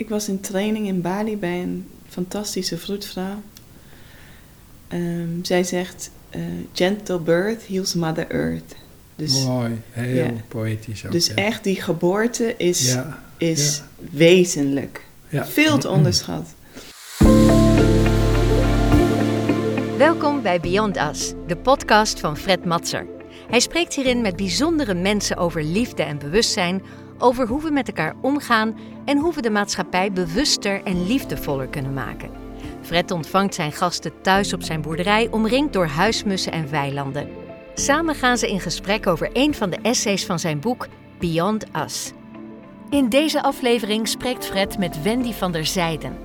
ik was in training in Bali bij een fantastische vroedvrouw. Ehm, zij zegt, eh, gentle birth heals Mother Earth. Dus, Mooi, heel ja. poëtisch ook. dus ja. echt die geboorte is, Ja, is wezenlijk. ja. Veel te onderschat. Welkom bij Beyond Us, de podcast van Fred Matser. Hij spreekt hierin met bijzondere mensen over liefde en bewustzijn, over hoe we met elkaar omgaan en hoe we de maatschappij bewuster en liefdevoller kunnen maken. Fred ontvangt zijn gasten thuis op zijn boerderij, omringd door huismussen en weilanden. Samen gaan ze in gesprek over een van de essays van zijn boek Beyond Us. In deze aflevering spreekt Fred met Wendy van der Zijden.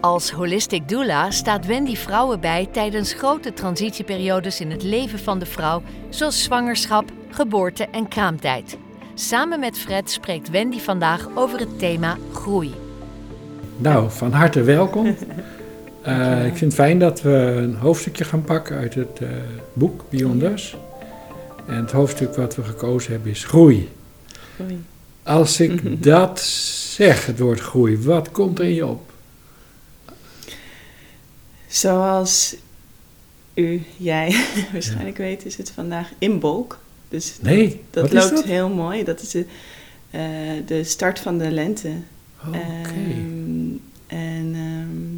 Als holistic doula staat Wendy vrouwen bij tijdens grote transitieperiodes in het leven van de vrouw, zoals zwangerschap, geboorte en kraamtijd. Samen met Fred spreekt Wendy vandaag over het thema groei. Nou, van harte welkom. Eh, ik vind het fijn dat we een hoofdstukje gaan pakken uit het eh, boek Beyond Us. En het hoofdstuk wat we gekozen hebben is groei. Oei. Als ik dat zeg, het woord groei, wat komt er in je op? Zoals u, jij waarschijnlijk weet, is het vandaag inbolk. Dus Nee, dat wat loopt is dat? heel mooi. Dat is de, eh, de start van de lente. Oké. Ehm, en ehm,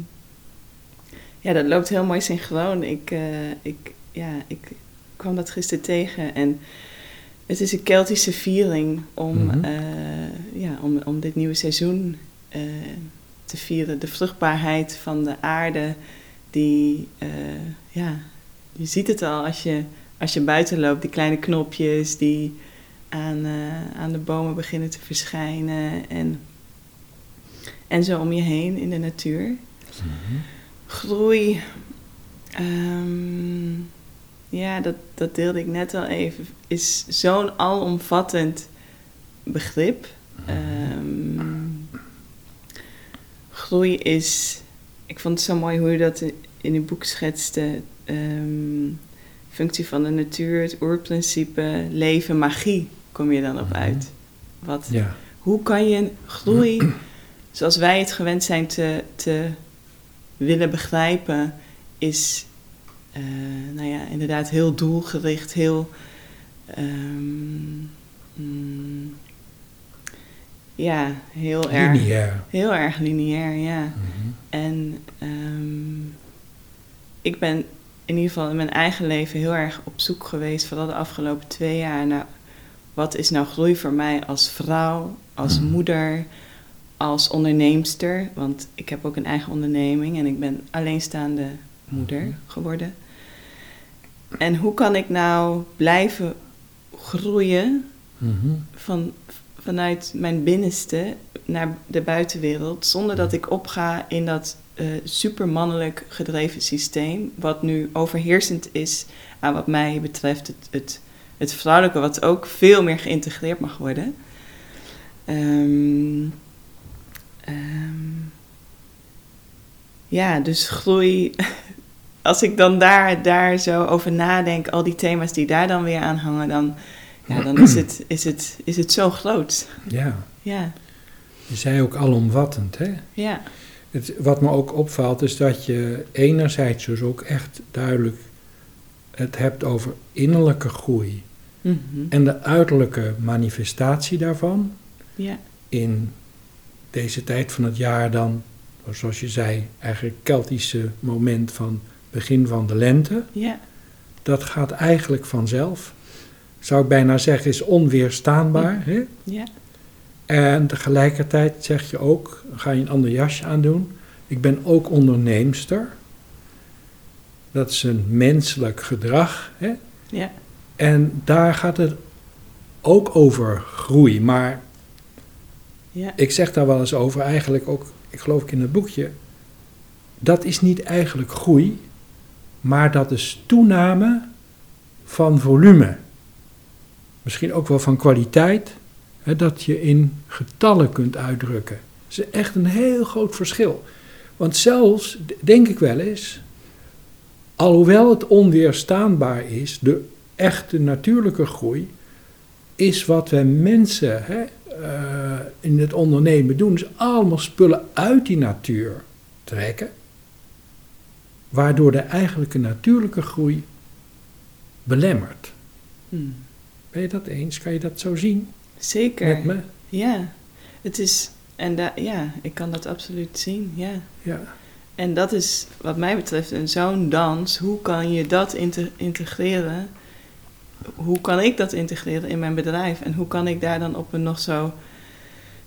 ja, dat loopt heel mooi synchroon. Ik, eh, ik, ja, ik kwam dat gisteren tegen en het is een Keltische viering om, Mhm. eh, ja, om, om dit nieuwe seizoen te vieren. De vruchtbaarheid van de aarde, die, ja, je ziet het al als je, als je buiten loopt, die kleine knopjes die aan, eh, aan de bomen beginnen te verschijnen en, en zo om je heen in de natuur. Mhm. Groei, ehm, ja, dat, dat deelde ik net al even, is zo'n alomvattend begrip. Ehm, groei is, ik vond het zo mooi hoe je dat in- in uw boek schetste. ehm, functie van de natuur, het oerprincipe, leven, magie, kom je dan op Mhm. uit. Wat, Ja, hoe kan je groei, zoals wij het gewend zijn te, te willen begrijpen, is eh, nou ja, inderdaad heel doelgericht, heel. ehm, mm, ja, heel erg. lineair. Heel erg lineair, ja. Mhm. En ehm, ik ben in ieder geval in mijn eigen leven heel erg op zoek geweest, vooral de afgelopen twee jaar, naar wat is nou groei voor mij als vrouw, als Mhm. moeder, als onderneemster. Want ik heb ook een eigen onderneming en ik ben alleenstaande moeder Mhm. geworden. En hoe kan ik nou blijven groeien Mhm. van, vanuit mijn binnenste naar de buitenwereld, zonder dat ik opga in dat eh supermannelijk gedreven systeem, wat nu overheersend is aan wat mij betreft het, het, het vrouwelijke, wat ook veel meer geïntegreerd mag worden. Ehm, ehm, ja, dus groei. Als ik dan daar, daar zo over nadenk, al die thema's die daar dan weer aan hangen, dan, ja, dan is, het, is, het, is het zo groot. Ja, Ja, je zei ook alomvattend, hè? ja, Het, wat me ook opvalt is dat je enerzijds dus ook echt duidelijk het hebt over innerlijke groei Mhm. en de uiterlijke manifestatie daarvan ja, in deze tijd van het jaar dan, zoals je zei, eigenlijk Keltische moment van begin van de lente. ja, Dat gaat eigenlijk vanzelf. Zou ik bijna zeggen, is onweerstaanbaar. Hè? ja, En tegelijkertijd zeg je ook, ga je een ander jasje aandoen. Ik ben ook onderneemster. Dat is een menselijk gedrag. Hè? ja, En daar gaat het ook over groei. Maar ja, ik zeg daar wel eens over, eigenlijk ook, ik geloof ik in het boekje. Dat is niet eigenlijk groei, maar dat is toename van volume. Misschien ook wel van kwaliteit, hè, dat je in getallen kunt uitdrukken. Dat is echt een heel groot verschil. Want zelfs, denk ik wel eens, alhoewel het onweerstaanbaar is, de echte natuurlijke groei, is wat wij mensen hè, eh, in het ondernemen doen, is allemaal spullen uit die natuur trekken, waardoor de eigenlijke natuurlijke groei belemmert. Hmm. Ben je dat eens? Kan je dat zo zien Zeker. met me? Ja. Het is, en da, ja, ik kan dat absoluut zien, ja. Ja, En dat is wat mij betreft een zo'n dans. Hoe kan je dat inte- integreren? Hoe kan ik dat integreren in mijn bedrijf? En hoe kan ik daar dan op een nog zo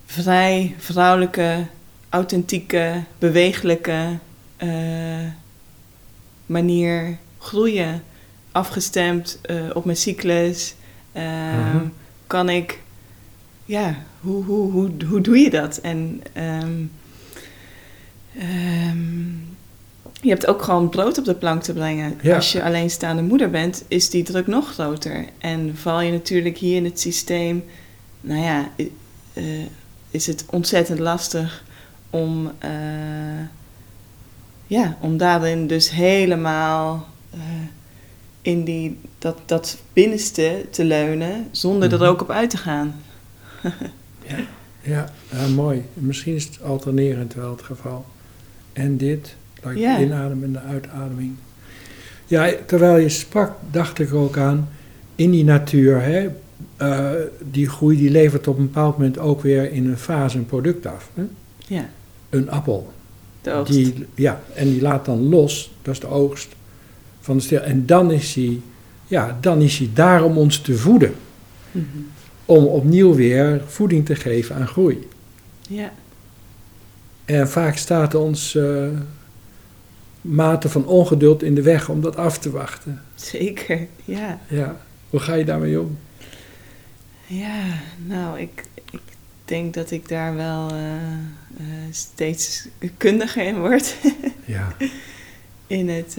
vrij, vrouwelijke, authentieke, bewegelijke eh, manier groeien? Afgestemd eh, op mijn cyclus. Ehm, Mhm. Kan ik, ja, hoe, hoe, hoe, hoe doe je dat? En ehm, Ehm, je hebt ook gewoon brood op de plank te brengen. Ja. Als je alleenstaande moeder bent, is die druk nog groter. En val je natuurlijk hier in het systeem, nou ja, eh, is het ontzettend lastig om, eh, ja, om daarin dus helemaal eh, in die, dat, dat binnenste te leunen, zonder Mhm. er ook op uit te gaan. ja, ja, mooi. Misschien is het alternerend wel het geval. En dit, like Ja. de inadem en de uitademing. Ja, terwijl je sprak, dacht ik ook aan, in die natuur, hè, eh, die groei die levert op een bepaald moment ook weer in een fase een product af. Hè? Ja, Een appel. de oogst. Die, ja, en die laat dan los, dat is de oogst van de stil. En dan is hij, ja, dan is hij daar om ons te voeden. Mhm. Om opnieuw weer voeding te geven aan groei. Ja. En vaak staat ons eh, mate van ongeduld in de weg om dat af te wachten. Zeker, ja. Ja, hoe ga je daarmee om? Ja, nou, ik, ik denk dat ik daar wel eh, eh, steeds kundiger in word. Ja, in het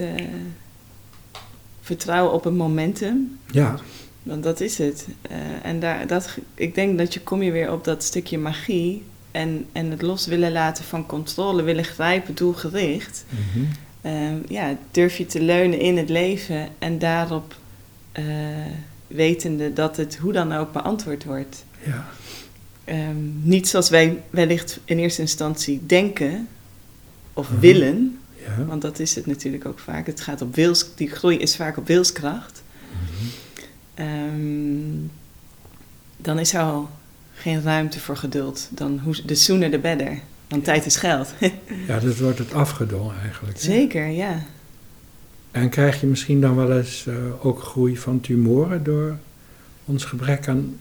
vertrouwen op het momentum. ja, Want dat is het. Eh, en daar, dat, ik denk dat je kom je weer op dat stukje magie. En, en het los willen laten van controle, willen grijpen, doelgericht. mhm, Ehm, ja, durf je te leunen in het leven en daarop eh, wetende dat het hoe dan ook beantwoord wordt. ja, Ehm, niet zoals wij wellicht in eerste instantie denken of Mhm. willen, ja. want dat is het natuurlijk ook vaak. Het gaat op wils, die groei is vaak op wilskracht. mhm. Ehm, dan is er al geen ruimte voor geduld. Dan hoe, de sooner the better. Want tijd is geld. Ja, dat wordt het afgedwongen eigenlijk. hè? Zeker, ja. En krijg je misschien dan wel eens eh, ook groei van tumoren door ons gebrek aan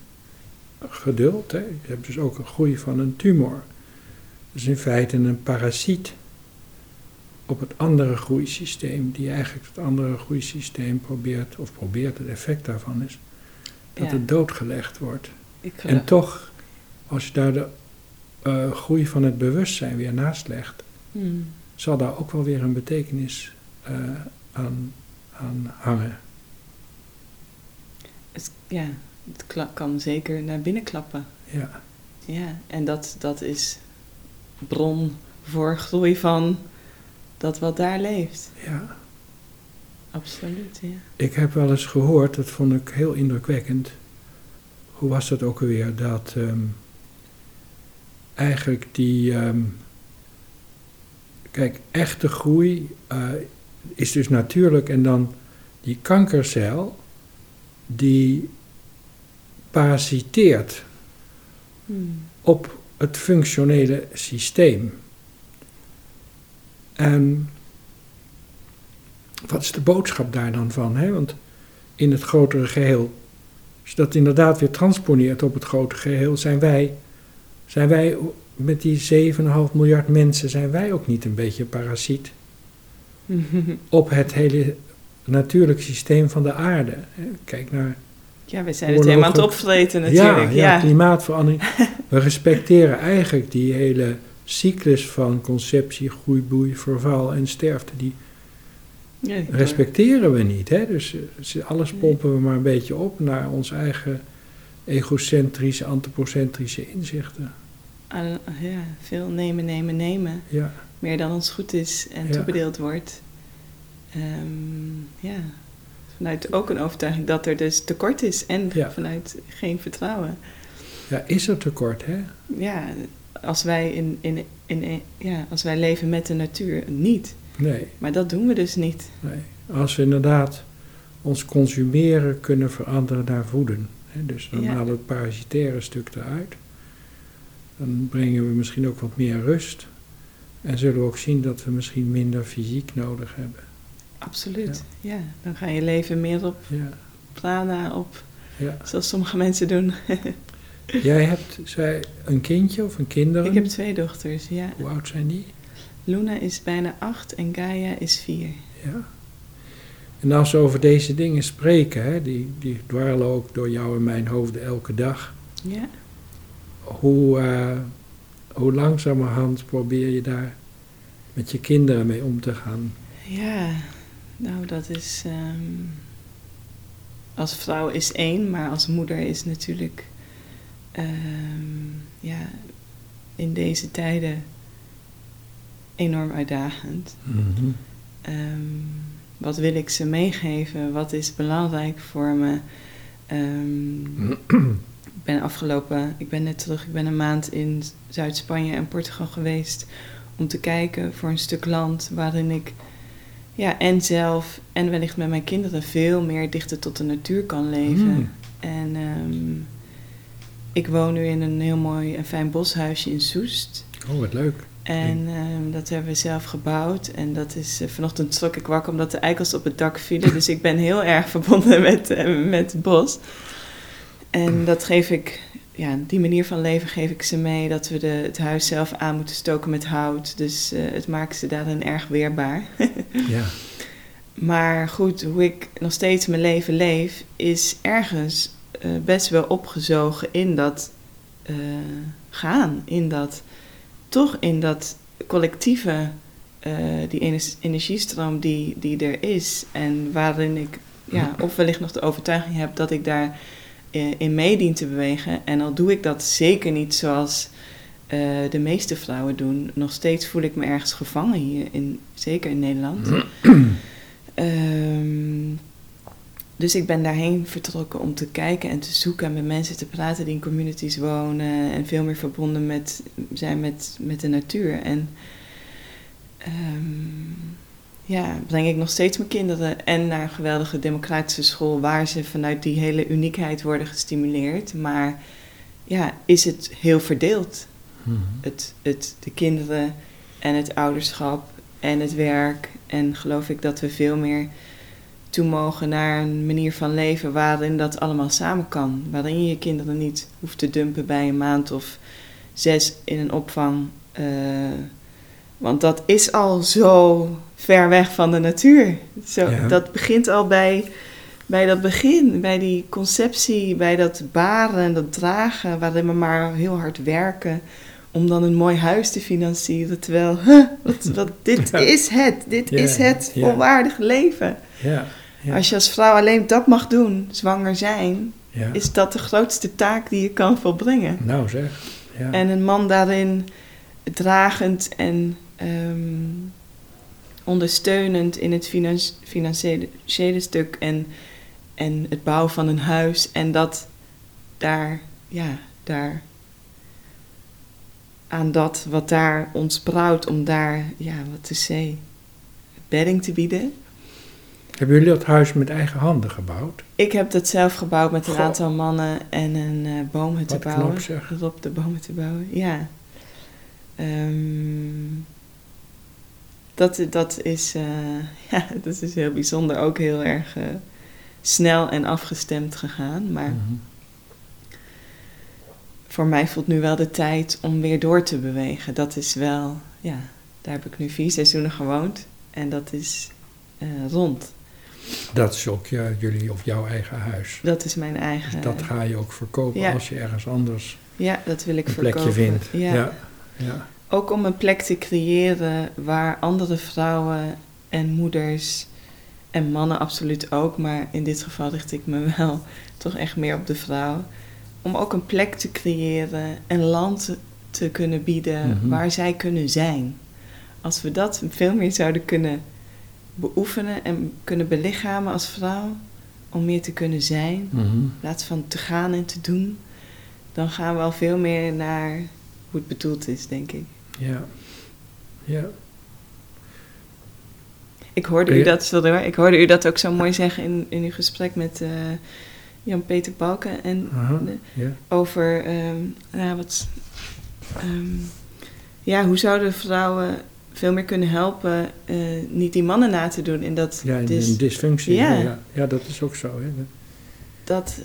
geduld? Hè? Je hebt dus ook een groei van een tumor. Dus in feite een parasiet op het andere groeisysteem, die eigenlijk het andere groeisysteem probeert, of probeert, het effect daarvan is, dat Ja. het doodgelegd wordt. En toch, als je daar de eh, groei van het bewustzijn weer naast legt, Hmm. zal daar ook wel weer een betekenis eh, aan, aan hangen. Het, ja, het kan zeker naar binnen klappen. Ja, Ja, en dat, dat is bron voor groei van dat wat daar leeft. ja. Absoluut, ja. Ik heb wel eens gehoord, dat vond ik heel indrukwekkend. Hoe was dat ook alweer? Dat ehm, eigenlijk die. ehm, kijk, echte groei eh, is dus natuurlijk. En dan die kankercel, die parasiteert Hmm. op het functionele systeem. En wat is de boodschap daar dan van? Hè? Want in het grotere geheel, als je dat inderdaad weer transponeert op het grotere geheel, zijn wij, zijn wij met die 7,5 miljard mensen, zijn wij ook niet een beetje parasiet op het hele natuurlijk systeem van de aarde. hè? Kijk naar ja, we zijn het helemaal aan het opvreten natuurlijk. ja, ja, Ja, klimaatverandering. We respecteren eigenlijk die hele cyclus van conceptie, groei, bloei, verval en sterfte. Die respecteren we niet. Hè? Dus eh, alles Nee. pompen we maar een beetje op naar ons eigen egocentrische, antropocentrische inzichten. Ja, veel nemen, nemen, nemen. Ja, Meer dan ons goed is en Ja. toebedeeld wordt. Ehm, ja, vanuit ook een overtuiging dat er dus tekort is en vanuit geen vertrouwen. Ja, is er tekort, hè? Ja, als wij, in, in, in, ja, als wij leven met de natuur, niet. Nee, Maar dat doen we dus niet. nee. Als we inderdaad ons consumeren kunnen veranderen naar voeden. Hè? Dus dan Ja. halen we het parasitaire stuk eruit. Dan brengen we misschien ook wat meer rust. En zullen we ook zien dat we misschien minder fysiek nodig hebben. Absoluut. Ja. dan ga je leven meer op Ja, prana, op ja. zoals sommige mensen doen. Jij hebt zij, een kindje of een kinderen? Ik heb twee dochters, ja. Hoe oud zijn die? Luna is bijna acht en Gaia is vier. Ja. En als we over deze dingen spreken, hè, die, die dwarrelen ook door jou en mijn hoofden elke dag. Ja. Hoe, eh, hoe langzamerhand probeer je daar met je kinderen mee om te gaan? Ja, nou dat is. ehm, als vrouw is één, maar als moeder is natuurlijk. Ehm, ja, in deze tijden enorm uitdagend. Ehm, wat wil ik ze meegeven? Wat is belangrijk voor me? Ehm, ik ben afgelopen, ik ben net terug, ik ben een maand in Zuid-Spanje en Portugal geweest om te kijken voor een stuk land waarin ik ja, en zelf en wellicht met mijn kinderen veel meer dichter tot de natuur kan leven. Mm. En ehm, ik woon nu in een heel mooi en fijn boshuisje in Soest. Oh, wat leuk. En ehm, dat hebben we zelf gebouwd. En dat is eh, vanochtend trok ik wakker omdat de eikels op het dak vielen. dus ik ben heel erg verbonden met, eh, met het bos. En dat geef ik, ja, die manier van leven geef ik ze mee. Dat we de, het huis zelf aan moeten stoken met hout. Dus eh, het maakt ze daarin erg weerbaar. Ja. Maar goed, hoe ik nog steeds mijn leven leef, is ergens best wel opgezogen in dat eh, gaan. In dat, toch in dat collectieve, eh, die ener- energiestroom die, die er is. En waarin ik, ja, of wellicht nog de overtuiging heb dat ik daar eh, in mee dien te bewegen. En al doe ik dat zeker niet zoals eh, de meeste vrouwen doen. Nog steeds voel ik me ergens gevangen hier, in, zeker in Nederland. Ehm, dus ik ben daarheen vertrokken om te kijken en te zoeken en met mensen te praten die in communities wonen en veel meer verbonden met, zijn met, met de natuur. En ehm, ja, breng ik nog steeds mijn kinderen en naar een geweldige democratische school waar ze vanuit die hele uniekheid worden gestimuleerd. Maar ja, is het heel verdeeld? Mhm. het, het, de kinderen en het ouderschap en het werk. En geloof ik dat we veel meer toe mogen naar een manier van leven waarin dat allemaal samen kan. Waarin je je kinderen niet hoeft te dumpen bij een maand of zes in een opvang. eh, want dat is al zo ver weg van de natuur. Zo, Ja. Dat begint al bij, bij dat begin, bij die conceptie, bij dat baren en dat dragen, waarin we maar heel hard werken om dan een mooi huis te financieren. Terwijl, huh, wat, wat, dit Ja. is het, dit Ja, is het volwaardig leven. Ja. Ja. Als je als vrouw alleen dat mag doen, zwanger zijn, ja. is dat de grootste taak die je kan volbrengen. Nou zeg. Ja. En een man daarin dragend en ehm, ondersteunend in het finan- financiële stuk en, en het bouwen van een huis. En dat daar, ja, daar aan dat wat daar ons brouwt, om daar, ja, wat te zeggen, bedding te bieden. Hebben jullie dat huis met eigen handen gebouwd? Ik heb dat zelf gebouwd met een Goh. aantal mannen en een bomen te bouwen. knap, zeg. Erop de bomen te bouwen, ja. Ehm, dat, dat, is, eh, ja, dat is heel bijzonder. Ook heel erg eh, snel en afgestemd gegaan. Maar Mhm. voor mij voelt nu wel de tijd om weer door te bewegen. Dat is wel, ja, daar heb ik nu vier seizoenen gewoond. En dat is eh, rond. Dat is ook jullie of jouw eigen huis. Dat is mijn eigen... Dus dat ga je ook verkopen Ja. als je ergens anders Ja, dat wil ik een verkopen. plekje vindt. Ja. Ja. Ja. Ook om een plek te creëren waar andere vrouwen en moeders en mannen absoluut ook, maar in dit geval richt ik me wel toch echt meer op de vrouw. Om ook een plek te creëren, een land te kunnen bieden Mhm. waar zij kunnen zijn. Als we dat veel meer zouden kunnen beoefenen en kunnen belichamen als vrouw, om meer te kunnen zijn, Mhm. in plaats van te gaan en te doen, dan gaan we al veel meer naar hoe het bedoeld is, denk ik. Ja. Ja. Ik hoorde, u dat, sorry ik hoorde u dat ook zo mooi zeggen in, in uw gesprek met eh, Jan-Peter Balken. En de- over, ehm, ja, wat, ehm, ja, hoe zouden vrouwen veel meer kunnen helpen eh, niet die mannen na te doen. En dat, Ja, in dus, een dysfunctie. Ja. Ja. Dat is ook zo. Hè. dat,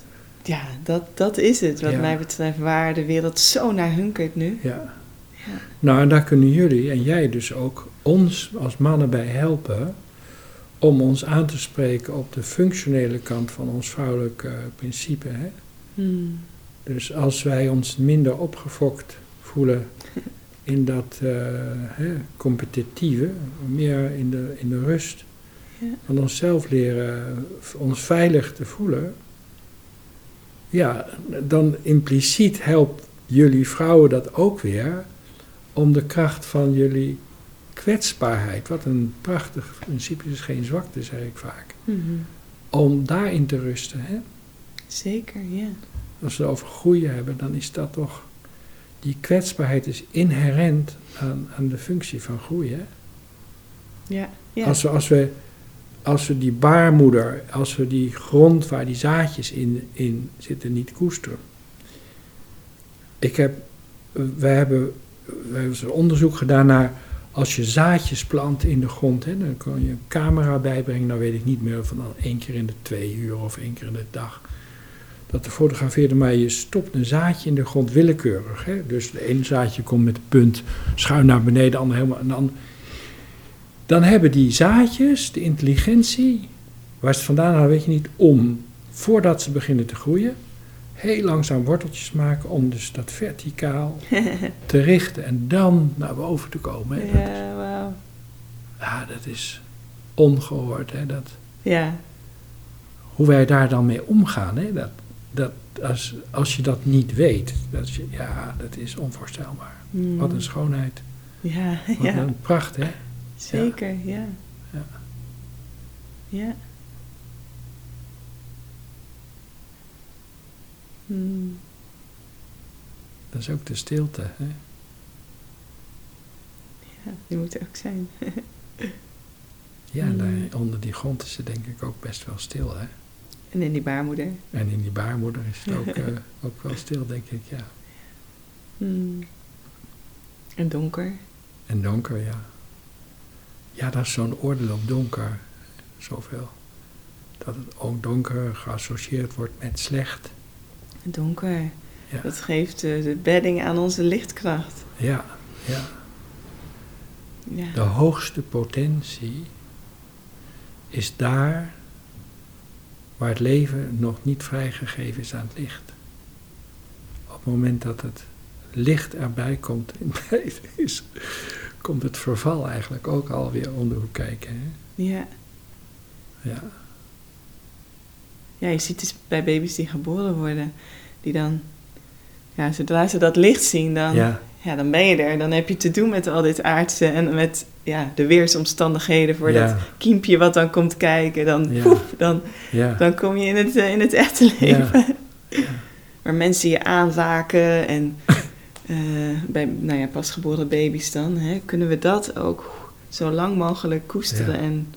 ja, dat, dat is het wat Ja. mij betreft waar de wereld zo naar hunkert nu. Ja. Ja. Nou, en daar kunnen jullie en jij dus ook ons als mannen bij helpen om ons aan te spreken op de functionele kant van ons vrouwelijk eh, principe. Hè? Hmm. Dus als wij ons minder opgefokt voelen in dat eh, hè, competitieve, meer in de, in de rust Ja. van onszelf leren, ons veilig te voelen, ja, dan impliciet helpt jullie vrouwen dat ook weer om de kracht van jullie kwetsbaarheid, wat een prachtig principe is, geen zwakte, zeg ik vaak, Mhm. om daarin te rusten. Hè? Zeker, ja. Als we het over groeien hebben, dan is dat toch. Die kwetsbaarheid is inherent aan, aan de functie van groeien. hè? Ja, ja. Als, we, als, we, als we die baarmoeder, als we die grond waar die zaadjes in, in zitten niet koesteren. Ik heb, wij hebben, wij hebben onderzoek gedaan naar als je zaadjes plant in de grond, hè, dan kan je een camera bijbrengen, dan weet ik niet meer dan één keer in de twee uur of één keer in de dag. Dat de fotografeerde, maar je stopt een zaadje in de grond willekeurig. Hè? Dus de ene zaadje komt met de punt schuin naar beneden, de ander helemaal. En dan, dan hebben die zaadjes de intelligentie, waar ze het vandaan halen, weet je niet, om voordat ze beginnen te groeien, heel langzaam worteltjes maken om dus dat verticaal te richten en dan naar boven te komen. Hè? Dat, ja, wauw. ja, dat is ongehoord. Hè? Dat, Ja, hoe wij daar dan mee omgaan, hè? Dat, dat, als, als je dat niet weet, dat je, ja, dat is onvoorstelbaar. Hmm. Wat een schoonheid, Ja, wat ja. een pracht, hè? Zeker, ja. Ja. Ja. Hmm. Dat is ook de stilte, hè? Ja, die moet er ook zijn. Ja, Mm. daar, onder die grond is het denk ik ook best wel stil, hè? En in die baarmoeder. En in die baarmoeder is het ook, eh, ook wel stil, denk ik, ja. Hmm. En donker. En donker, ja. Ja, dat is zo'n oordeel op donker, zoveel. Dat het ook donker geassocieerd wordt met slecht. Donker. Ja, Dat geeft eh, de bedding aan onze lichtkracht. ja, ja. Ja. De hoogste potentie is daar waar het leven nog niet vrijgegeven is aan het licht. Op het moment dat het licht erbij komt in het is, komt het verval eigenlijk ook alweer om de hoek kijken. Hè? Ja. Ja, ja, je ziet het bij baby's die geboren worden. Die dan, ja, zodra ze dat licht zien, dan, ja. ja, dan ben je er. Dan heb je te doen met al dit aardse en met ja, de weersomstandigheden voor dat kiempje wat dan komt kijken. Dan, Ja. poef, dan, ja, dan kom je in het, eh, in het echte leven. Waar mensen je aanraken en eh, bij nou ja, pasgeboren baby's dan, hè, kunnen we dat ook zo lang mogelijk koesteren en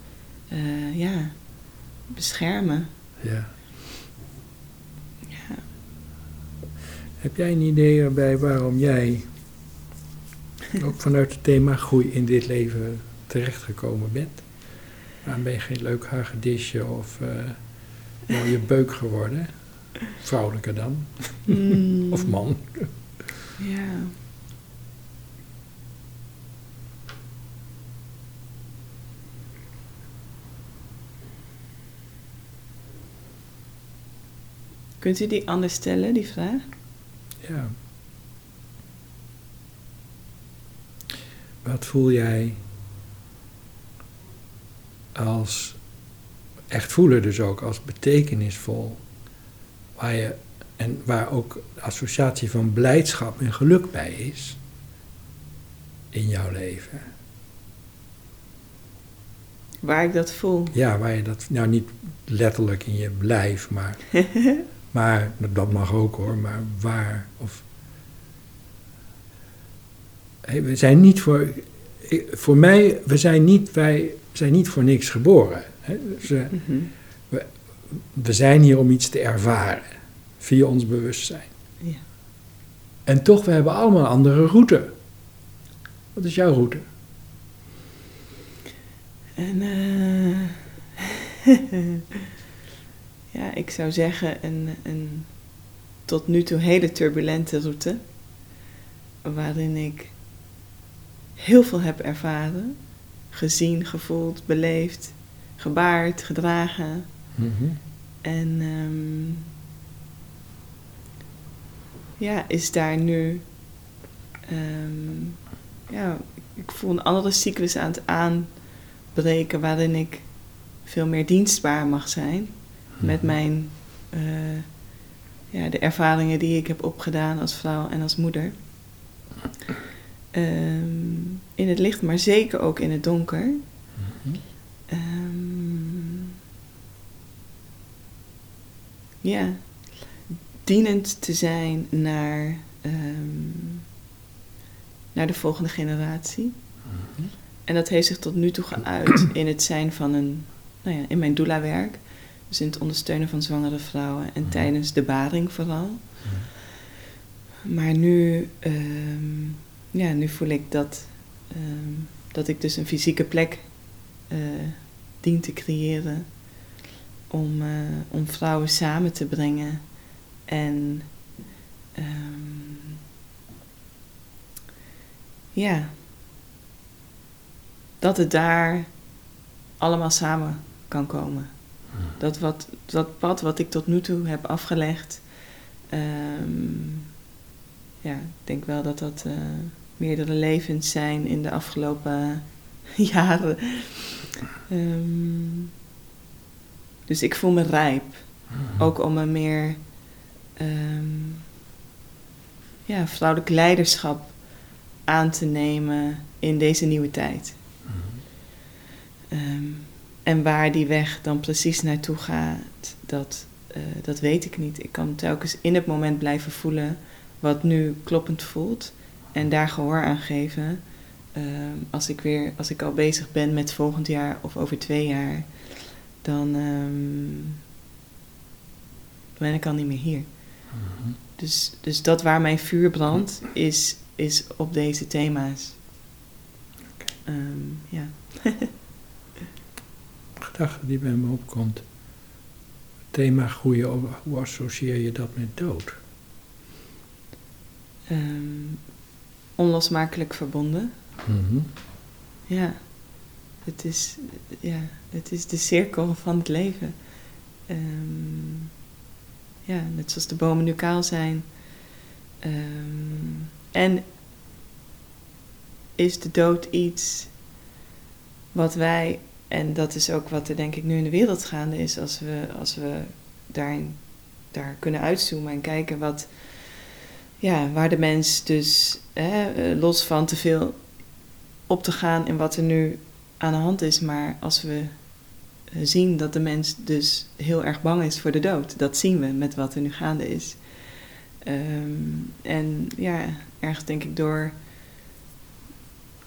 eh, ja, beschermen. Ja. Heb jij een idee erbij waarom jij ook vanuit het thema groei in dit leven terechtgekomen bent? Waarom ben je geen leuk hagedisje of eh mooie beuk geworden? Vrouwelijker dan? Mm, Of man? Ja. Kunt u die anders stellen, die vraag? Ja. Wat voel jij als, echt voelen dus ook, als betekenisvol, waar je, en waar ook de associatie van blijdschap en geluk bij is in jouw leven? Waar ik dat voel. Ja, waar je dat, nou niet letterlijk in je lijf, maar Maar dat mag ook hoor, maar waar of. We zijn niet voor. Voor mij, we zijn niet, wij zijn niet voor niks geboren. Hè? Dus, uh, Mhm. we zijn hier om iets te ervaren via ons bewustzijn. Ja. En toch, we hebben allemaal een andere route. Wat is jouw route? En eh, ja, ik zou zeggen een, een tot nu toe hele turbulente route. Waarin ik heel veel heb ervaren. Gezien, gevoeld, beleefd, gebaard, gedragen. En ehm, ja, is daar nu. ehm, ja, ik voel een andere cyclus aan het aanbreken waarin ik veel meer dienstbaar mag zijn met mijn. eh, ja, de ervaringen die ik heb opgedaan als vrouw en als moeder. Ehm, in het licht, maar zeker ook in het donker. Ehm, ja, dienend te zijn naar, ehm, naar de volgende generatie. En dat heeft zich tot nu toe geuit in het zijn van een, nou ja, in mijn doula-werk. Dus in het ondersteunen van zwangere vrouwen en tijdens de baring vooral. Maar nu, ja, nu voel ik dat, ehm, dat ik dus een fysieke plek eh, dien te creëren om, eh, om vrouwen samen te brengen en ehm, ja, dat het daar allemaal samen kan komen. Dat, wat, dat pad wat ik tot nu toe heb afgelegd, ehm, ja, ik denk wel dat dat eh, meerdere levens zijn in de afgelopen jaren. Ehm, dus ik voel me rijp. Ook om een meer ehm, ja, vrouwelijk leiderschap aan te nemen in deze nieuwe tijd. Ehm, en waar die weg dan precies naartoe gaat, dat, eh, dat weet ik niet. Ik kan telkens in het moment blijven voelen wat nu kloppend voelt en daar gehoor aan geven. Ehm, als ik weer, als ik al bezig ben met volgend jaar of over twee jaar, dan ehm, ben ik al niet meer hier. Dus, dus dat waar mijn vuur brandt, is, is op deze thema's. Ehm, ja. Gedachte die bij me opkomt. Thema groeien, hoe associeer je dat met dood? Ehm, onlosmakelijk verbonden. Ja. Het is, ja, het is de cirkel van het leven. Ehm, ja, net zoals de bomen nu kaal zijn. Ehm, en is de dood iets wat wij, en dat is ook wat er denk ik nu in de wereld gaande is, als we, als we daarin, daar kunnen uitzoomen en kijken wat, ja, waar de mens dus, hè, eh, los van te veel op te gaan in wat er nu aan de hand is, maar als we eh, zien dat de mens dus heel erg bang is voor de dood, dat zien we met wat er nu gaande is. Ehm, en ja, ergens denk ik door,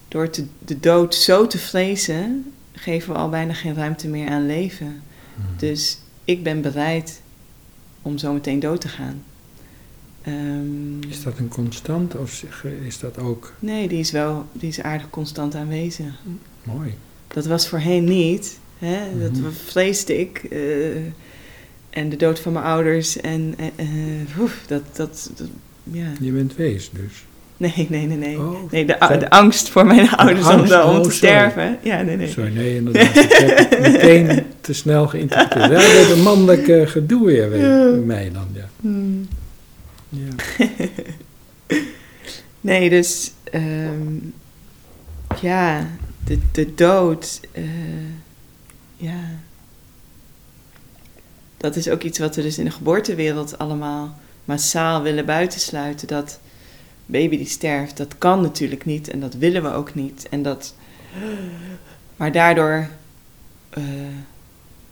door te, de dood zo te vrezen, geven we al bijna geen ruimte meer aan leven. Dus ik ben bereid om zo meteen dood te gaan. Ehm, Is dat een constant of is dat ook Nee, die is wel, die is aardig constant aanwezig. mooi? Dat was voorheen niet. Hè? Dat Mhm. vreesde ik. eh, en de dood van mijn ouders. En oef, dat, dat, dat- ja. Je bent wees dus. Nee, nee, nee, nee. Oh, Nee, de, angst voor mijn ouders om, angst, de- om oh, te sterven. Ja, nee, nee. Sorry, nee, inderdaad. Ik heb het meteen te snel geïnterpreteerd. Ja, dat is een mannelijk gedoe weer bij mij dan, ja. Hmm. Ja. Nee, dus ehm, ja, de, de dood, eh, ja, dat is ook iets wat we dus in de geboortewereld allemaal massaal willen buitensluiten. Dat baby die sterft, dat kan natuurlijk niet en dat willen we ook niet. En dat, maar daardoor eh,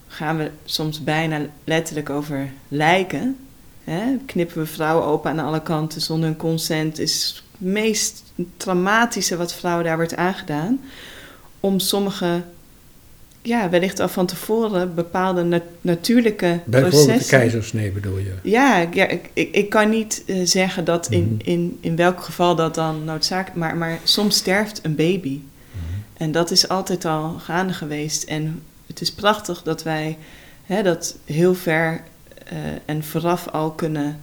gaan we soms bijna letterlijk over lijken hè, knippen we vrouwen open aan alle kanten zonder hun consent. Is het meest traumatische wat vrouwen daar wordt aangedaan. Om sommige, ja, wellicht al van tevoren bepaalde na- natuurlijke Bijvoorbeeld de processen. keizersnee bedoel je? Ja, ik- ja ik, ik, kan niet eh, zeggen dat in, Mhm. in, in welk geval dat dan noodzakelijk... Maar, maar soms sterft een baby. En dat is altijd al gaande geweest. En het is prachtig dat wij hè, dat heel ver eh, en vooraf al kunnen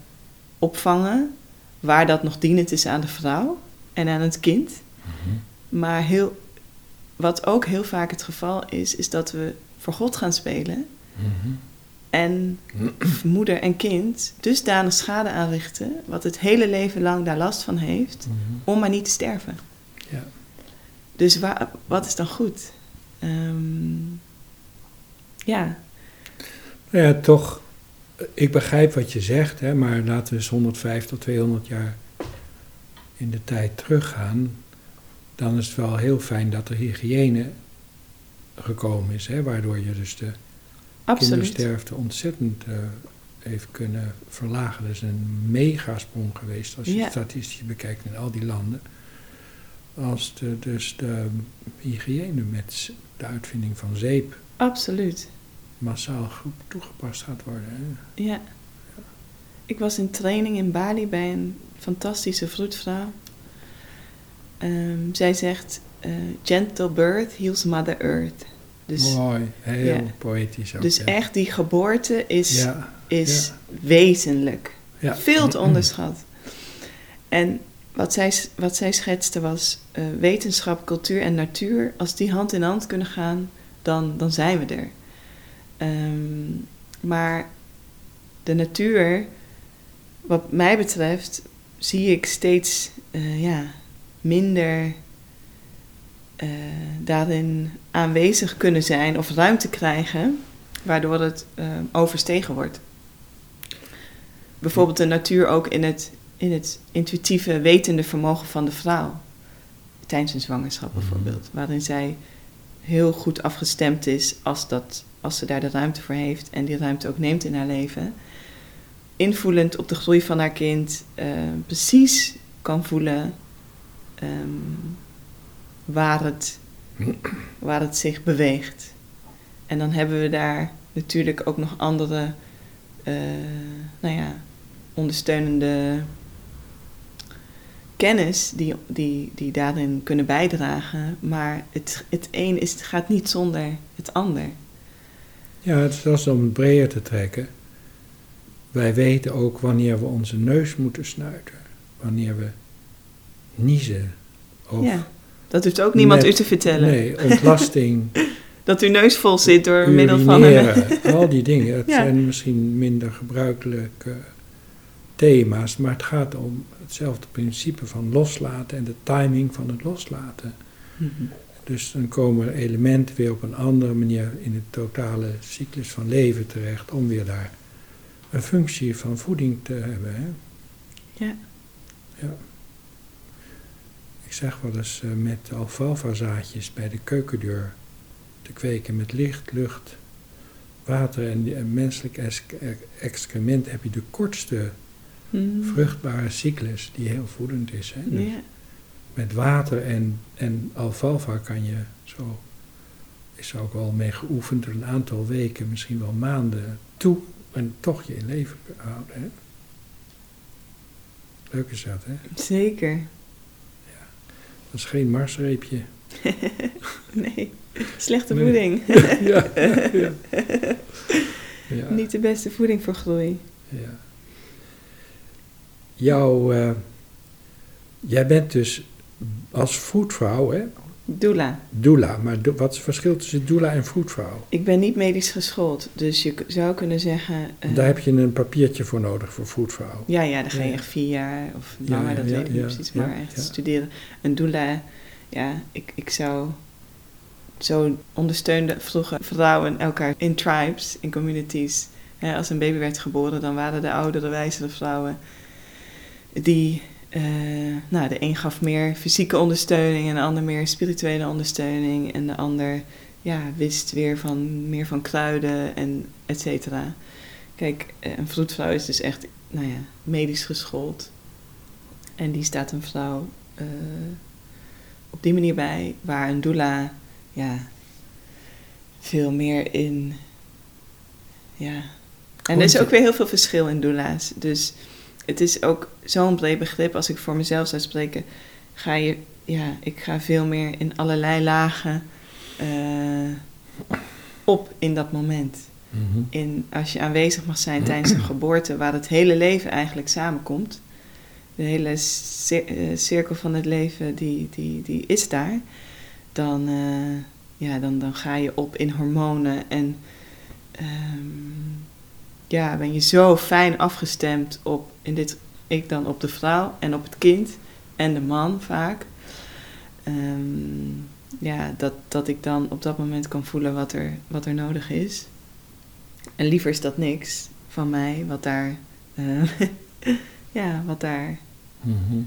opvangen. Waar dat nog dienend is aan de vrouw en aan het kind. Maar heel, wat ook heel vaak het geval is, is dat we voor God gaan spelen. Mhm. En moeder en kind dusdanig schade aanrichten, wat het hele leven lang daar last van heeft, Mhm. om maar niet te sterven. Ja. Dus wa- wat is dan goed? Ehm, ja, Nou ja, toch, ik begrijp wat je zegt, hè, maar laten we eens 105 tot 200 jaar in de tijd teruggaan. Dan is het wel heel fijn dat er hygiëne gekomen is, hè, waardoor je dus de absoluut. kindersterfte ontzettend eh, heeft kunnen verlagen. Dat is een megasprong geweest als je Ja. statistisch bekijkt in al die landen. Als de, dus de hygiëne met de uitvinding van zeep Absoluut. Massaal goed toegepast gaat worden. Hè. Ja. Ik was in training in Bali bij een fantastische vroedvrouw. Ehm, zij zegt: eh, Gentle birth heals Mother Earth. Dus, Mooi, heel ja. poëtisch ook. dus ja. echt, die geboorte is, Ja, is wezenlijk. Veel te onderschat. En wat zij, wat zij schetste was eh, wetenschap, cultuur en natuur. Als die hand in hand kunnen gaan, dan, dan zijn we er. Ehm, maar de natuur, wat mij betreft, zie ik steeds eh, ja, minder eh, daarin aanwezig kunnen zijn of ruimte krijgen, waardoor het eh, overstegen wordt. Bijvoorbeeld de natuur ook in het, in het intuïtieve, wetende vermogen van de vrouw. Tijdens een zwangerschap Mhm. bijvoorbeeld. Waarin zij heel goed afgestemd is als, dat, als ze daar de ruimte voor heeft en die ruimte ook neemt in haar leven. Invoelend op de groei van haar kind, eh, precies kan voelen ehm, waar, het, waar het zich beweegt. En dan hebben we daar natuurlijk ook nog andere, eh, nou ja, ondersteunende kennis die, die, die daarin kunnen bijdragen. Maar het, het een is, het gaat niet zonder het ander. Ja, het is als om het breder te trekken. Wij weten ook wanneer we onze neus moeten snuiten. Wanneer we niezen. Of Ja, dat hoeft ook niemand Met- u te vertellen. Nee, ontlasting, Dat uw neus vol zit door middel van een... al die dingen. Het Ja. zijn misschien minder gebruikelijke thema's, maar het gaat om hetzelfde principe van loslaten en de timing van het loslaten. Mhm. Dus dan komen elementen weer op een andere manier in de totale cyclus van leven terecht om weer daar een functie van voeding te hebben. Hè? Ja. ja. Ik zeg wel eens eh, met alfalfa zaadjes bij de keukendeur te kweken met licht, lucht, water en, en menselijk excrement heb je de kortste Mhm. vruchtbare cyclus die heel voedend is. Hè? Dus Ja. met water en, en alfalfa kan je zo, is er ook wel mee geoefend, er een aantal weken, misschien wel maanden toe en toch je in leven houden. Hè? Leuk is dat, hè? Zeker. Dat is geen marsreepje. Nee, slechte Nee. voeding. ja, ja. Ja, Niet de beste voeding voor groei. ja. Jouw, eh, jij bent dus als vroedvrouw, hè? Doula. Doula. Maar do- wat is het verschil tussen doula en vroedvrouw? Ik ben niet medisch geschoold, dus je zou kunnen zeggen... eh, Daar heb je een papiertje voor nodig voor vroedvrouw. Ja, ja, dan ga je echt vier jaar of langer, ja, dat ja, weet ik niet precies, maar echt studeren. Een doula, ja, ik, ik zou... Zo ondersteunden vroeger vrouwen elkaar in tribes, in communities. Als een baby werd geboren, dan waren de oudere, wijzere vrouwen... die... eh, nou, de een gaf meer fysieke ondersteuning en de ander meer spirituele ondersteuning. En de ander ja, wist weer van, meer van kruiden en et cetera. Kijk, eh, een vroedvrouw is dus echt nou ja, medisch geschoold. En die staat een vrouw eh, op die manier bij, waar een doula ja, veel meer in. Ja. En er is ook weer heel veel verschil in doula's. Dus het is ook zo'n breed begrip. Als ik voor mezelf zou spreken, ga je, ja, ik ga veel meer in allerlei lagen eh, op in dat moment. Mhm. In, als je aanwezig mag zijn tijdens een geboorte, waar het hele leven eigenlijk samenkomt. De hele cir- eh, cirkel van het leven, die, die, die is daar. Dan, eh, ja, dan, dan ga je op in hormonen en ehm, ja, ben je zo fijn afgestemd op, in dit, ik dan op de vrouw en op het kind en de man vaak. Ehm, ja, dat, dat ik dan op dat moment kan voelen wat er, wat er nodig is. En liever is dat niks van mij, wat daar, eh, ja, wat daar, Mhm.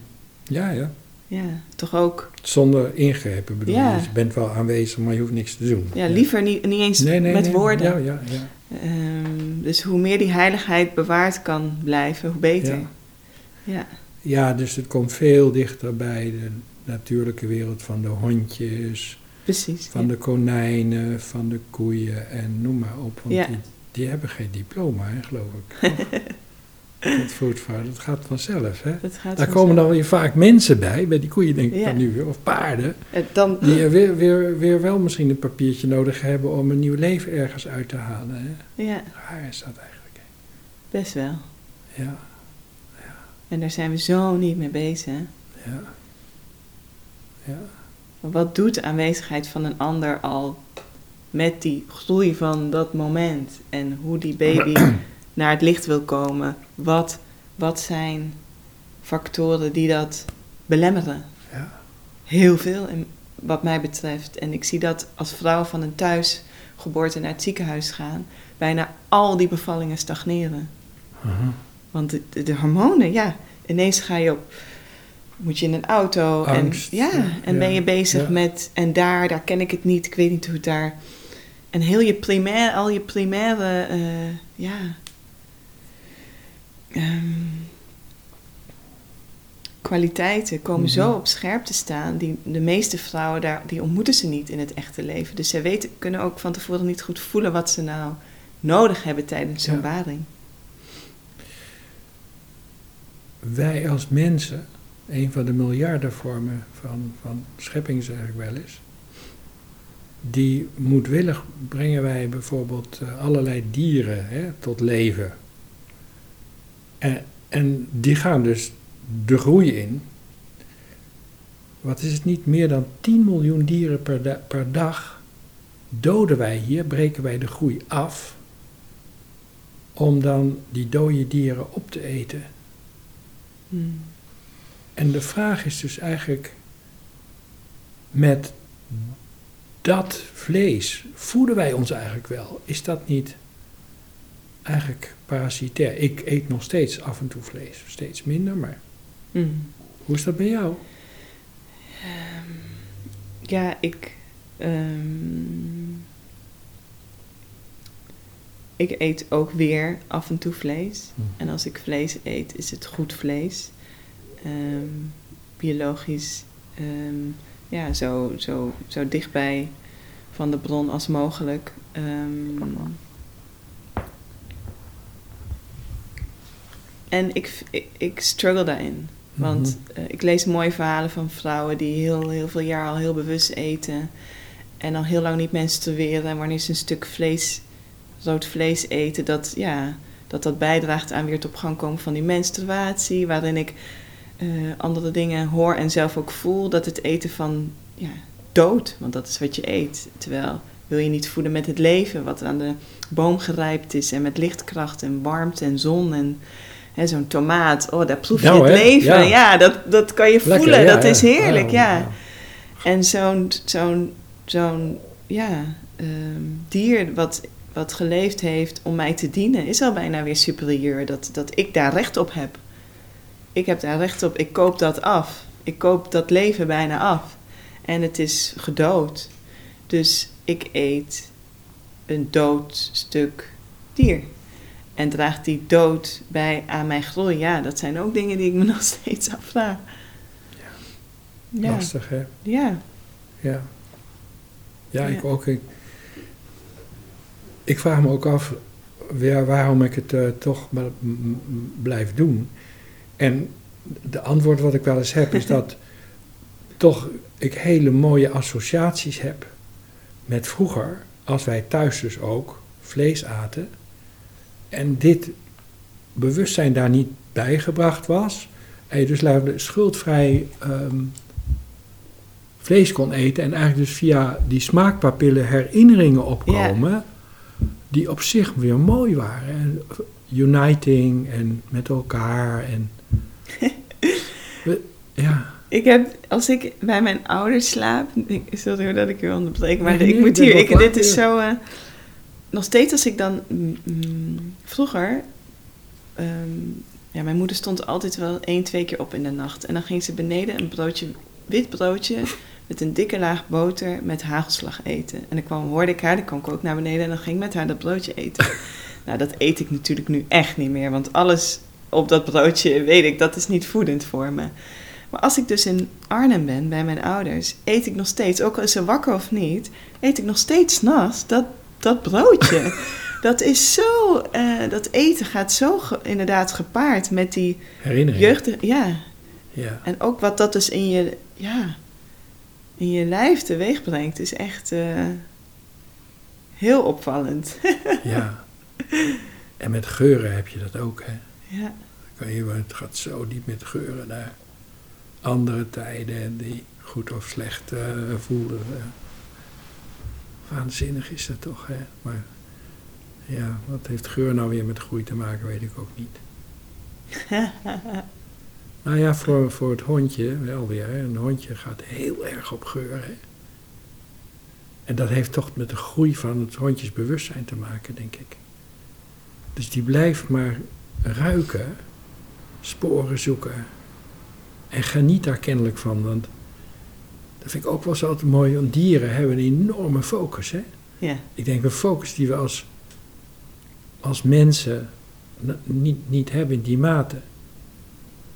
Ja, ja. ja, toch ook, Zonder ingrepen bedoel Ja. je. Dus je bent wel aanwezig, maar je hoeft niks te doen. ja, liever niet, niet eens Nee, nee, met nee. woorden. Ja, ja, ja. Ehm, dus hoe meer die heiligheid bewaard kan blijven, hoe beter. Ja. Ja, ja, dus het komt veel dichter bij de natuurlijke wereld van de hondjes, precies. van ja. de konijnen, van de koeien en noem maar op. Want Ja. die, die hebben geen diploma, hè, geloof ik. dat vroedvrouw, dat gaat vanzelf. Hè? Dat gaat Daar komen dan weer vaak mensen bij, bij die koeien denk ik Ja. dan nu weer, of paarden, Eh, Dan, die er weer, weer, weer wel misschien een papiertje nodig hebben om een nieuw leven ergens uit te halen. Hè? ja, Waar is dat eigenlijk? hè? best wel. Ja, En daar zijn we zo niet mee bezig. ja, ja. Maar wat doet de aanwezigheid van een ander al met die groei van dat moment? En hoe die baby naar het licht wil komen? Wat, wat zijn factoren die dat belemmeren? ja. Heel veel, in, wat mij betreft. En ik zie dat als vrouw van een thuisgeboorte naar het ziekenhuis gaan, bijna al die bevallingen stagneren. Aha. Want de, de, de hormonen, ja, ineens ga je op, moet je in een auto Angst, en ja, ja, en ja, ben je bezig ja. met en daar, daar ken ik het niet, ik weet niet hoe het daar. En heel je primair, al je primaire, eh, ja, ehm, kwaliteiten komen zo Mhm. op scherp te staan. Die de meeste vrouwen daar, die ontmoeten ze niet in het echte leven. Dus zij weten, kunnen ook van tevoren niet goed voelen wat ze nou nodig hebben tijdens zo'n Ja. Wij als mensen, een van de miljarden vormen van, van schepping zeg ik wel eens, die moedwillig brengen wij bijvoorbeeld eh, allerlei dieren hè, tot leven. En, en die gaan dus de groei in. Wat is het niet meer dan 10 miljoen dieren per, da- per dag doden wij hier, breken wij de groei af, om dan die dode dieren op te eten. Hmm. En de vraag is dus eigenlijk, met dat vlees, voeden wij ons eigenlijk wel? Is dat niet eigenlijk parasitair? Ik eet nog steeds af en toe vlees, steeds minder, maar Hmm. hoe is dat bij jou? Ja, ik. ehm, ik eet ook weer af en toe vlees. Hm. En als ik vlees eet, is het goed vlees. Ehm, biologisch. ehm, ja, zo, zo, zo dichtbij van de bron als mogelijk. Ehm, en ik, ik, ik struggle daarin. Want Mhm. eh, ik lees mooie verhalen van vrouwen die heel, heel veel jaar al heel bewust eten. En al heel lang niet menstrueren. En wanneer ze een stuk vlees, rood vlees eten, dat, ja, dat dat bijdraagt aan weer het op gang komen van die menstruatie. Waarin ik eh, andere dingen hoor en zelf ook voel. Dat het eten van ja, dood, want dat is wat je eet. Terwijl wil je niet voeden met het leven, wat aan de boom gerijpt is. En met lichtkracht en warmte en zon en... Zo'n tomaat, oh, daar proef je Nou, het hè? leven. Ja. Ja, dat, dat kan je Lekker, voelen. ja, dat is heerlijk, ja. ja. En zo'n, zo'n, zo'n ja, ehm, dier wat, wat geleefd heeft om mij te dienen, is al bijna weer superieur. Dat, dat ik daar recht op heb. Ik heb daar recht op. Ik koop dat af. Ik koop dat leven bijna af. En het is gedood. Dus ik eet een dood stuk dier. En draagt die dood bij aan mijn groei? Ja, dat zijn ook dingen die ik me nog steeds afvraag. Ja. Lastig, hè? Ja. Ja. Ja, ik Ja. ook. Ik, ik vraag me ook af ja, waarom ik het eh, toch maar blijf doen. En de antwoord wat ik wel eens heb is dat toch ik hele mooie associaties heb met vroeger, als wij thuis dus ook vlees aten. En dit bewustzijn daar niet bijgebracht was. En je dus schuldvrij ehm, vlees kon eten. En eigenlijk dus via die smaakpapillen herinneringen opkomen. Die op zich weer mooi waren. En uniting en met elkaar. En we- ja, Ik heb, als ik bij mijn ouders slaap, ik, sorry dat ik u onderbreek, maar Nee, ik moet hier, ik, dit is zo, eh, nog steeds als ik dan, mm, vroeger, ehm, ja, mijn moeder stond altijd wel één, twee keer op in de nacht. En dan ging ze beneden een broodje, wit broodje, met een dikke laag boter met hagelslag eten. En dan kwam, hoorde ik haar, dan kwam ik ook naar beneden en dan ging ik met haar dat broodje eten. nou, dat eet ik natuurlijk nu echt niet meer, want alles op dat broodje, weet ik, dat is niet voedend voor me. Maar als ik dus in Arnhem ben bij mijn ouders, eet ik nog steeds, ook al is ze wakker of niet, eet ik nog steeds 's nachts dat, dat broodje. dat is zo, eh, dat eten gaat zo ge- inderdaad gepaard met die herinnering. jeugd. Ja, Ja. en ook wat dat dus in je, ja, in je lijf teweeg brengt, is echt eh, heel opvallend. ja. En met geuren heb je dat ook, hè. ja. Kan je, het gaat zo diep met geuren naar andere tijden die goed of slecht eh, voelden. Waanzinnig is dat toch, hè? Maar ja, wat heeft geur nou weer met groei te maken, weet ik ook niet. Nou ja, voor, voor het hondje wel weer. Hè. Een hondje gaat heel erg op geur. Hè. En dat heeft toch met de groei van het hondjesbewustzijn te maken, denk ik. Dus die blijft maar ruiken, sporen zoeken. En geniet daar kennelijk van. Want dat vind ik ook wel zo altijd mooi. Want dieren hebben een enorme focus. Hè? ja, Ik denk een focus die we als, als mensen niet, niet hebben in die mate.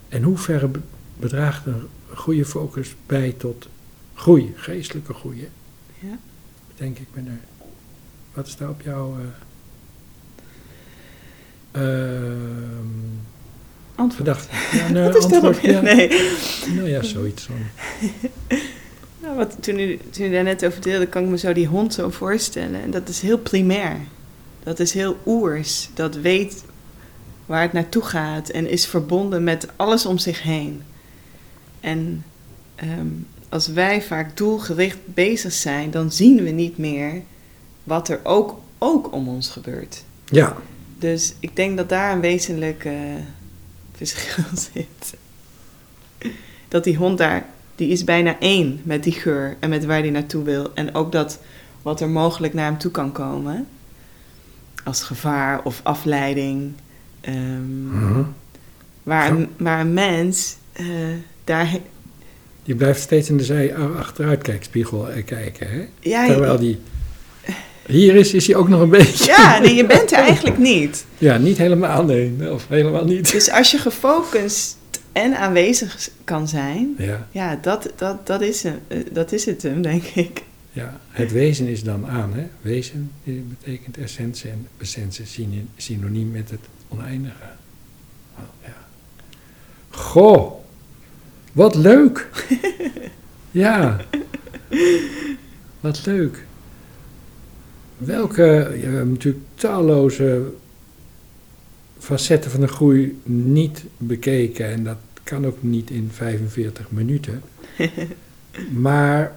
En hoe ver be- bedraagt een goede focus bij tot groei, geestelijke groei? hè? ja. Denk ik ben er. Wat is daar op jouw. ehm, Antwoord. Ja, nee, Wat is antwoord, ja. Nee. Nou ja, zoiets dan. Nou, wat, toen, u, toen u daar net over deelde, kan ik me zo die hond zo voorstellen. En dat is heel primair. Dat is heel oers. Dat weet waar het naartoe gaat en is verbonden met alles om zich heen. En ehm, als wij vaak doelgericht bezig zijn, dan zien we niet meer wat er ook, ook om ons gebeurt. Ja, Dus ik denk dat daar een wezenlijk eh, verschil zit. Dat die hond daar, die is bijna één met die geur en met waar hij naartoe wil. En ook dat wat er mogelijk naar hem toe kan komen. Als gevaar of afleiding. Mhm. waar, een, waar een mens eh, daar... die blijft steeds in de zij achteruitkijkspiegel eh, kijken. Hè? Ja, Terwijl die. Hier is, is hij ook nog een beetje. ja nee, je bent er eigenlijk niet. Ja, niet helemaal, nee. Of helemaal niet. Dus als je gefocust en aanwezig kan zijn, Ja, Ja, dat, dat, dat, is, hem, eh, dat is het hem, denk ik. ja, het wezen is dan aan. Hè? Wezen eh, betekent essentie en essentie synoniem met het oneindige. Oh, ja. Goh, wat leuk. ja, wat leuk. Welke, ja, we hebben natuurlijk talloze facetten van de groei niet bekeken. En dat kan ook niet in 45 minuten. maar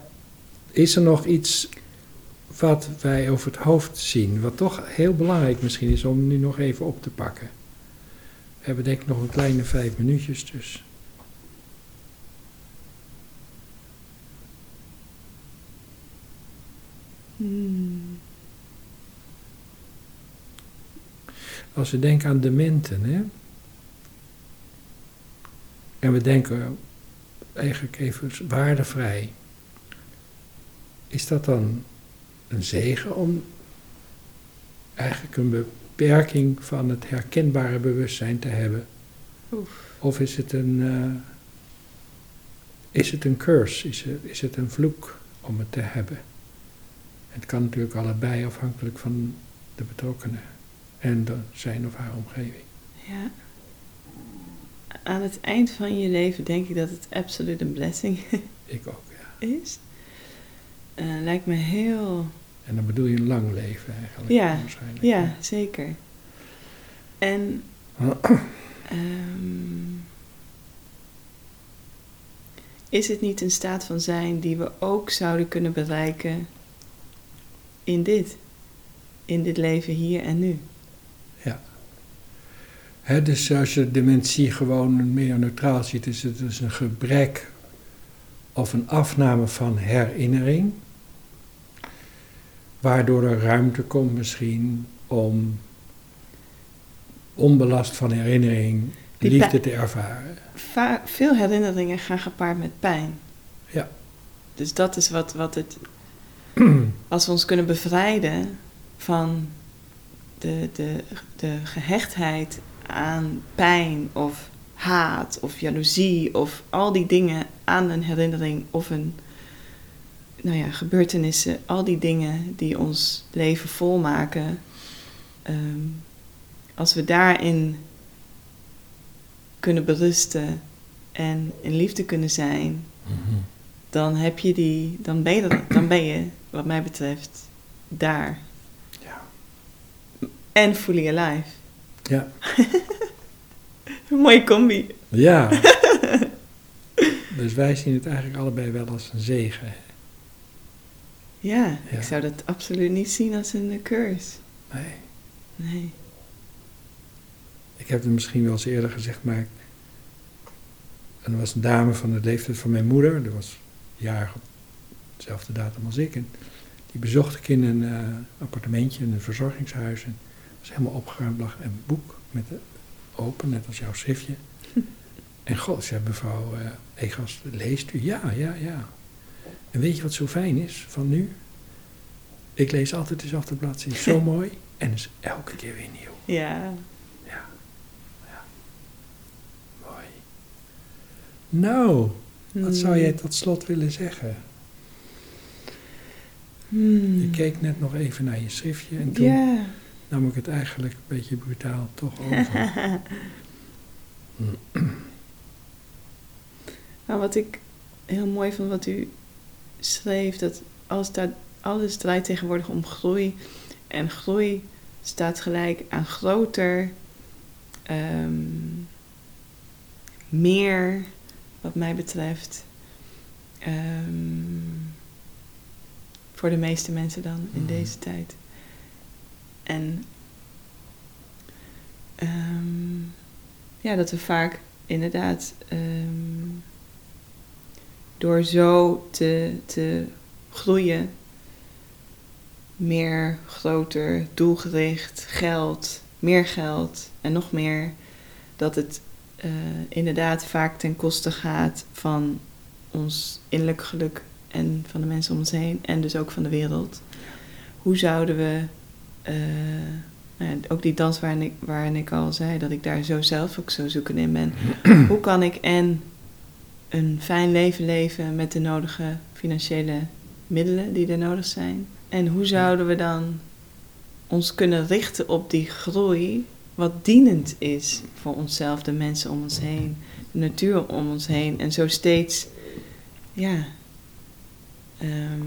is er nog iets wat wij over het hoofd zien, wat toch heel belangrijk misschien is om nu nog even op te pakken? We hebben denk ik nog een kleine vijf minuutjes dus. Hmm. Als we denken aan dementen, hè? En we denken eigenlijk even waardevrij. Is dat dan een zegen om eigenlijk een beperking van het herkenbare bewustzijn te hebben? Oef. Of is het een, eh, is het een curse? Is het, is het een vloek om het te hebben? Het kan natuurlijk allebei afhankelijk van de betrokkenen en de, zijn of haar omgeving. Ja. Aan het eind van je leven denk ik dat het absoluut een blessing Ik ook, ja. is. Eh, lijkt me heel En dan bedoel je een lang leven eigenlijk. Ja, waarschijnlijk. Ja, zeker. En ehm, is het niet een staat van zijn die we ook zouden kunnen bereiken in dit? In dit leven hier en nu? Dus als je dementie gewoon meer neutraal ziet, is het dus een gebrek of een afname van herinnering, waardoor er ruimte komt misschien om onbelast van herinnering Die liefde te ervaren. Va- veel herinneringen gaan gepaard met pijn. Ja. Dus dat is wat, wat het. Als we ons kunnen bevrijden van de, de, de gehechtheid aan pijn of haat of jaloezie of al die dingen aan een herinnering of een. Nou ja, gebeurtenissen, al die dingen die ons leven volmaken. ehm, als we daarin kunnen berusten en in liefde kunnen zijn, dan heb je die, dan ben je, dan ben je, wat mij betreft, daar. Ja. En fully alive. Ja. Een mooie combi. Ja. dus wij zien het eigenlijk allebei wel als een zegen. Ja, Ja. ik zou dat absoluut niet zien als een curse. Nee. Nee. Ik heb het misschien wel eens eerder gezegd, maar. En er was een dame van de leeftijd van mijn moeder, die was jarig op dezelfde datum als ik. En die bezocht ik in een eh, appartementje, in een verzorgingshuis. En helemaal opgeruimd, lag een boek met de, open, net als jouw schriftje. En god, zei mevrouw eh Egas, leest u? Ja, ja, ja. En weet je wat zo fijn is van nu? Ik lees altijd dezelfde bladzijde, zo mooi. En is elke keer weer nieuw. Ja. Ja. ja. Mooi. Nou, wat zou Hmm. jij tot slot willen zeggen? Hmm. Je keek net nog even naar je schriftje en toen Ja. Nam ik het eigenlijk een beetje brutaal toch over. Nou, wat ik heel mooi vond wat u schreef, dat alles, staat, alles draait tegenwoordig om groei. En groei staat gelijk aan groter, ehm, meer, wat mij betreft. Ehm, voor de meeste mensen dan in Mhm. deze tijd. En ehm, ja, dat we vaak inderdaad ehm, door zo te, te groeien, meer, groter, doelgericht, geld, meer geld en nog meer, dat het eh, inderdaad vaak ten koste gaat van ons innerlijk geluk en van de mensen om ons heen en dus ook van de wereld. Hoe zouden we, eh, nou ja, ook die dans waarin ik, waarin ik al zei dat ik daar zo zelf ook zo zoekend in ben, hoe kan ik en een fijn leven leven met de nodige financiële middelen die er nodig zijn? En hoe zouden we dan ons kunnen richten op die groei, wat dienend is voor onszelf, de mensen om ons heen, de natuur om ons heen, en zo steeds, ja, ehm,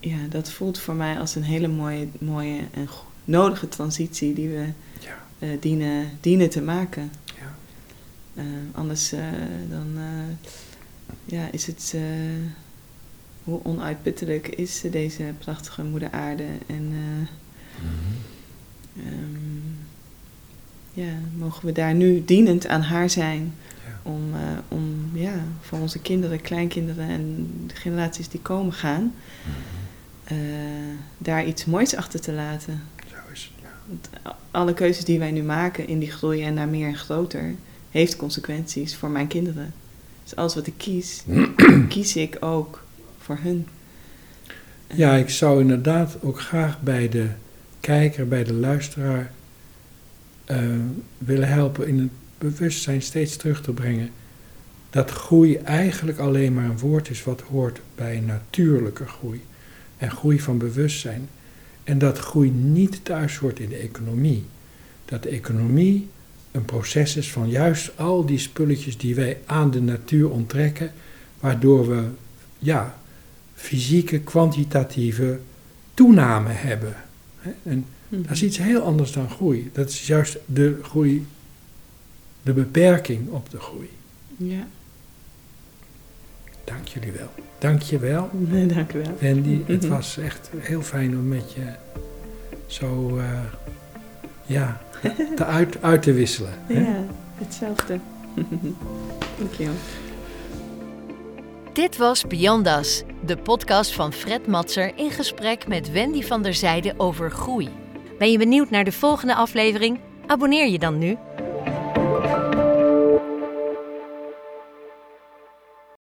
ja, dat voelt voor mij als een hele mooie, mooie en nodige transitie die we ja, eh, dienen, dienen te maken. ja. Eh, anders eh, dan ja, is het hoe onuitputtelijk is deze prachtige moeder aarde en eh, ehm, ja, mogen we daar nu dienend aan haar zijn Ja. om, om ja, voor onze kinderen, kleinkinderen en de generaties die komen gaan, eh, daar iets moois achter te laten. Zo is het, ja. Want alle keuzes die wij nu maken in die groei en naar meer en groter, heeft consequenties voor mijn kinderen. Dus alles wat ik kies, kies ik ook voor hun. Ja, ik zou inderdaad ook graag bij de kijker, bij de luisteraar eh, willen helpen in het bewustzijn steeds terug te brengen dat groei eigenlijk alleen maar een woord is wat hoort bij natuurlijke groei en groei van bewustzijn. En dat groei niet thuis hoort in de economie. Dat de economie een proces is van juist al die spulletjes die wij aan de natuur onttrekken, waardoor we ja, fysieke, kwantitatieve toename hebben. En dat is iets heel anders dan groei. Dat is juist de groei, de beperking op de groei. Ja. Dank jullie wel. Dank je wel. Nee, dank u wel. Wendy, het was echt heel fijn om met je zo, uh, ja, te uit, uit te wisselen. Ja, hè? hetzelfde. dank je wel. Dit was Beyond Us, de podcast van Fred Matser in gesprek met Wendy van der Zijde over groei. Ben je benieuwd naar de volgende aflevering? Abonneer je dan nu.